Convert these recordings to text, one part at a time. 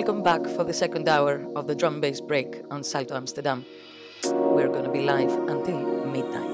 Welcome back for the second hour of the drum bass break on Salto Amsterdam. We're going to be live until midnight.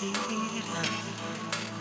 vida.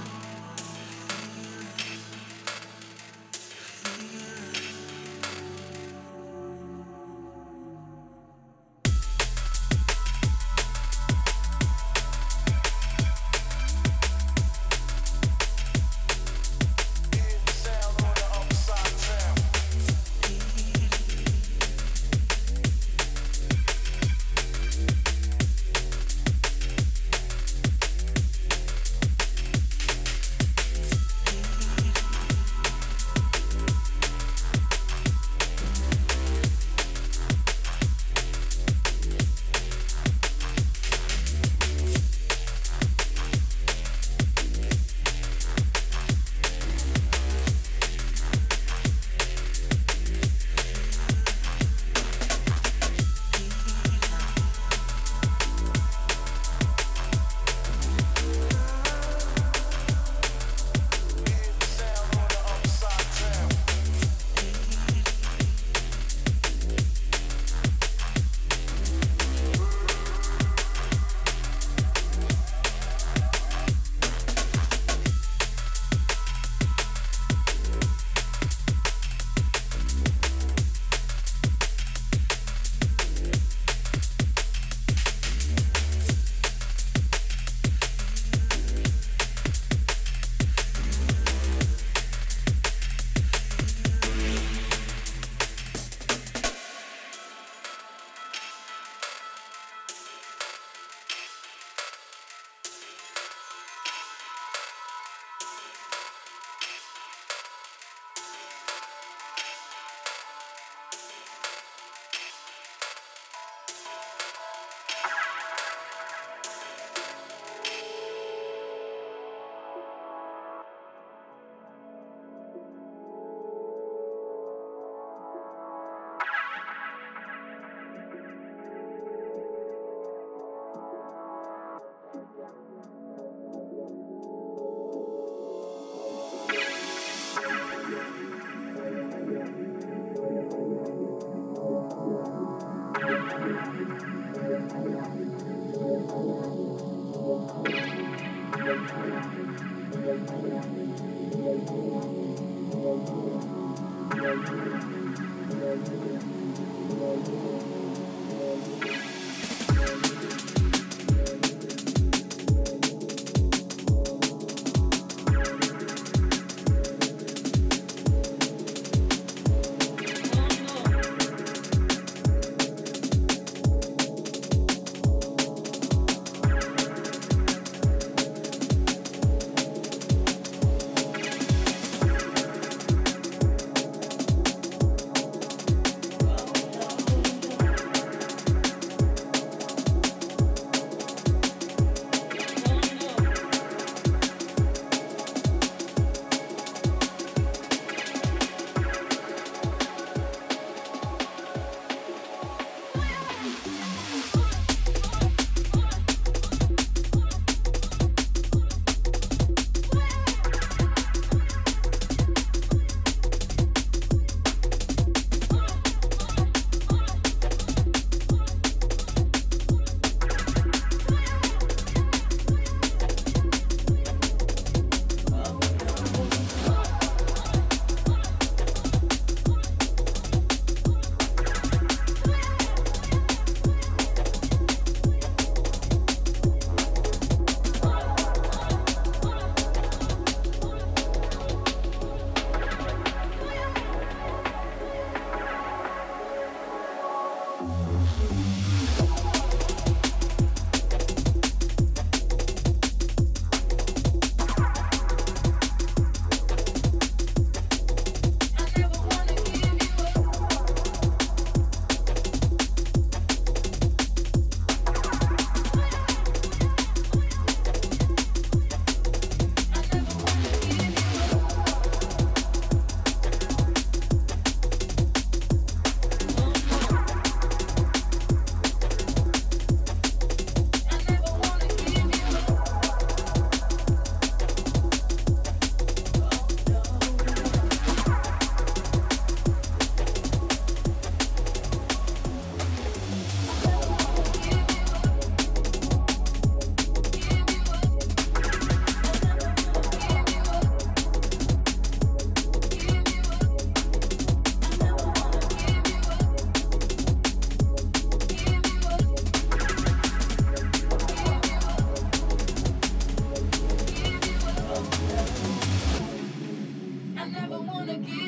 gonna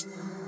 Yeah.